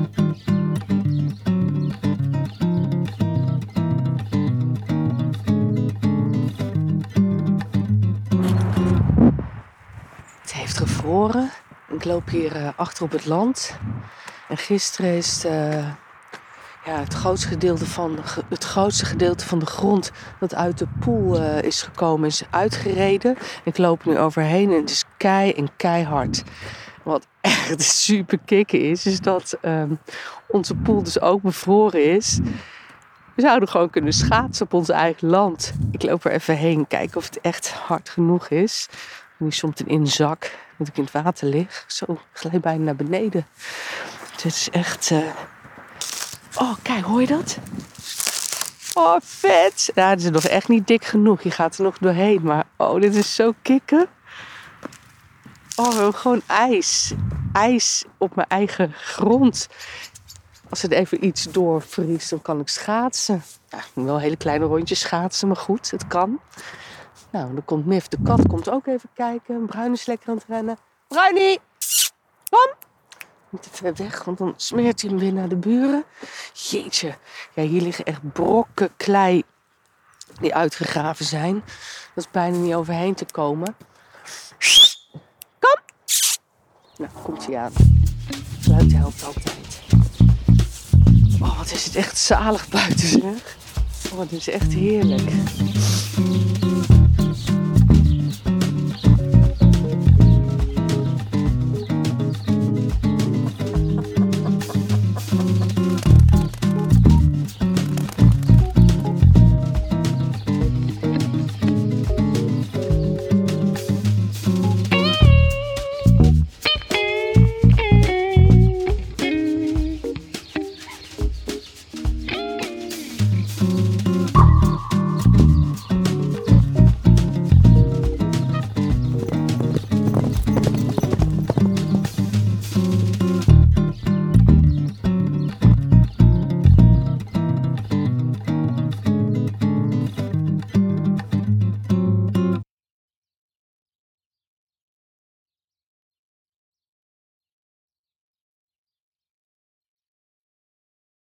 Het heeft gevroren. Ik loop hier uh, achter op het land. En gisteren is uh, ja, het, grootste gedeelte van, het grootste gedeelte van de grond dat uit de poel uh, is gekomen, is uitgereden. Ik loop nu overheen en het is kei en keihard. Wat echt super kicken is, is dat um, onze poel dus ook bevroren is. We zouden gewoon kunnen schaatsen op ons eigen land. Ik loop er even heen, kijken of het echt hard genoeg is. Nu soms in een zak, dat ik in het water lig. Zo, glijdt bijna naar beneden. Het is echt... Uh... Oh, kijk, hoor je dat? Oh, vet! Nou, het is nog echt niet dik genoeg. Je gaat er nog doorheen. Maar oh, dit is zo kicken. Oh, gewoon ijs. Ijs op mijn eigen grond. Als het even iets doorvriest, dan kan ik schaatsen. Ja, moet wel hele kleine rondjes schaatsen, maar goed, het kan. Nou, dan komt Mif, de kat, komt ook even kijken. Bruin is lekker aan het rennen. Bruinie, kom! Niet te ver weg, want dan smeert hij hem weer naar de buren. Jeetje, ja, hier liggen echt brokken klei die uitgegraven zijn. Dat is bijna niet overheen te komen. Nou, komt hij aan. Geluid helpt altijd. Oh, wat is het echt zalig buiten zeg. Oh, het is echt heerlijk.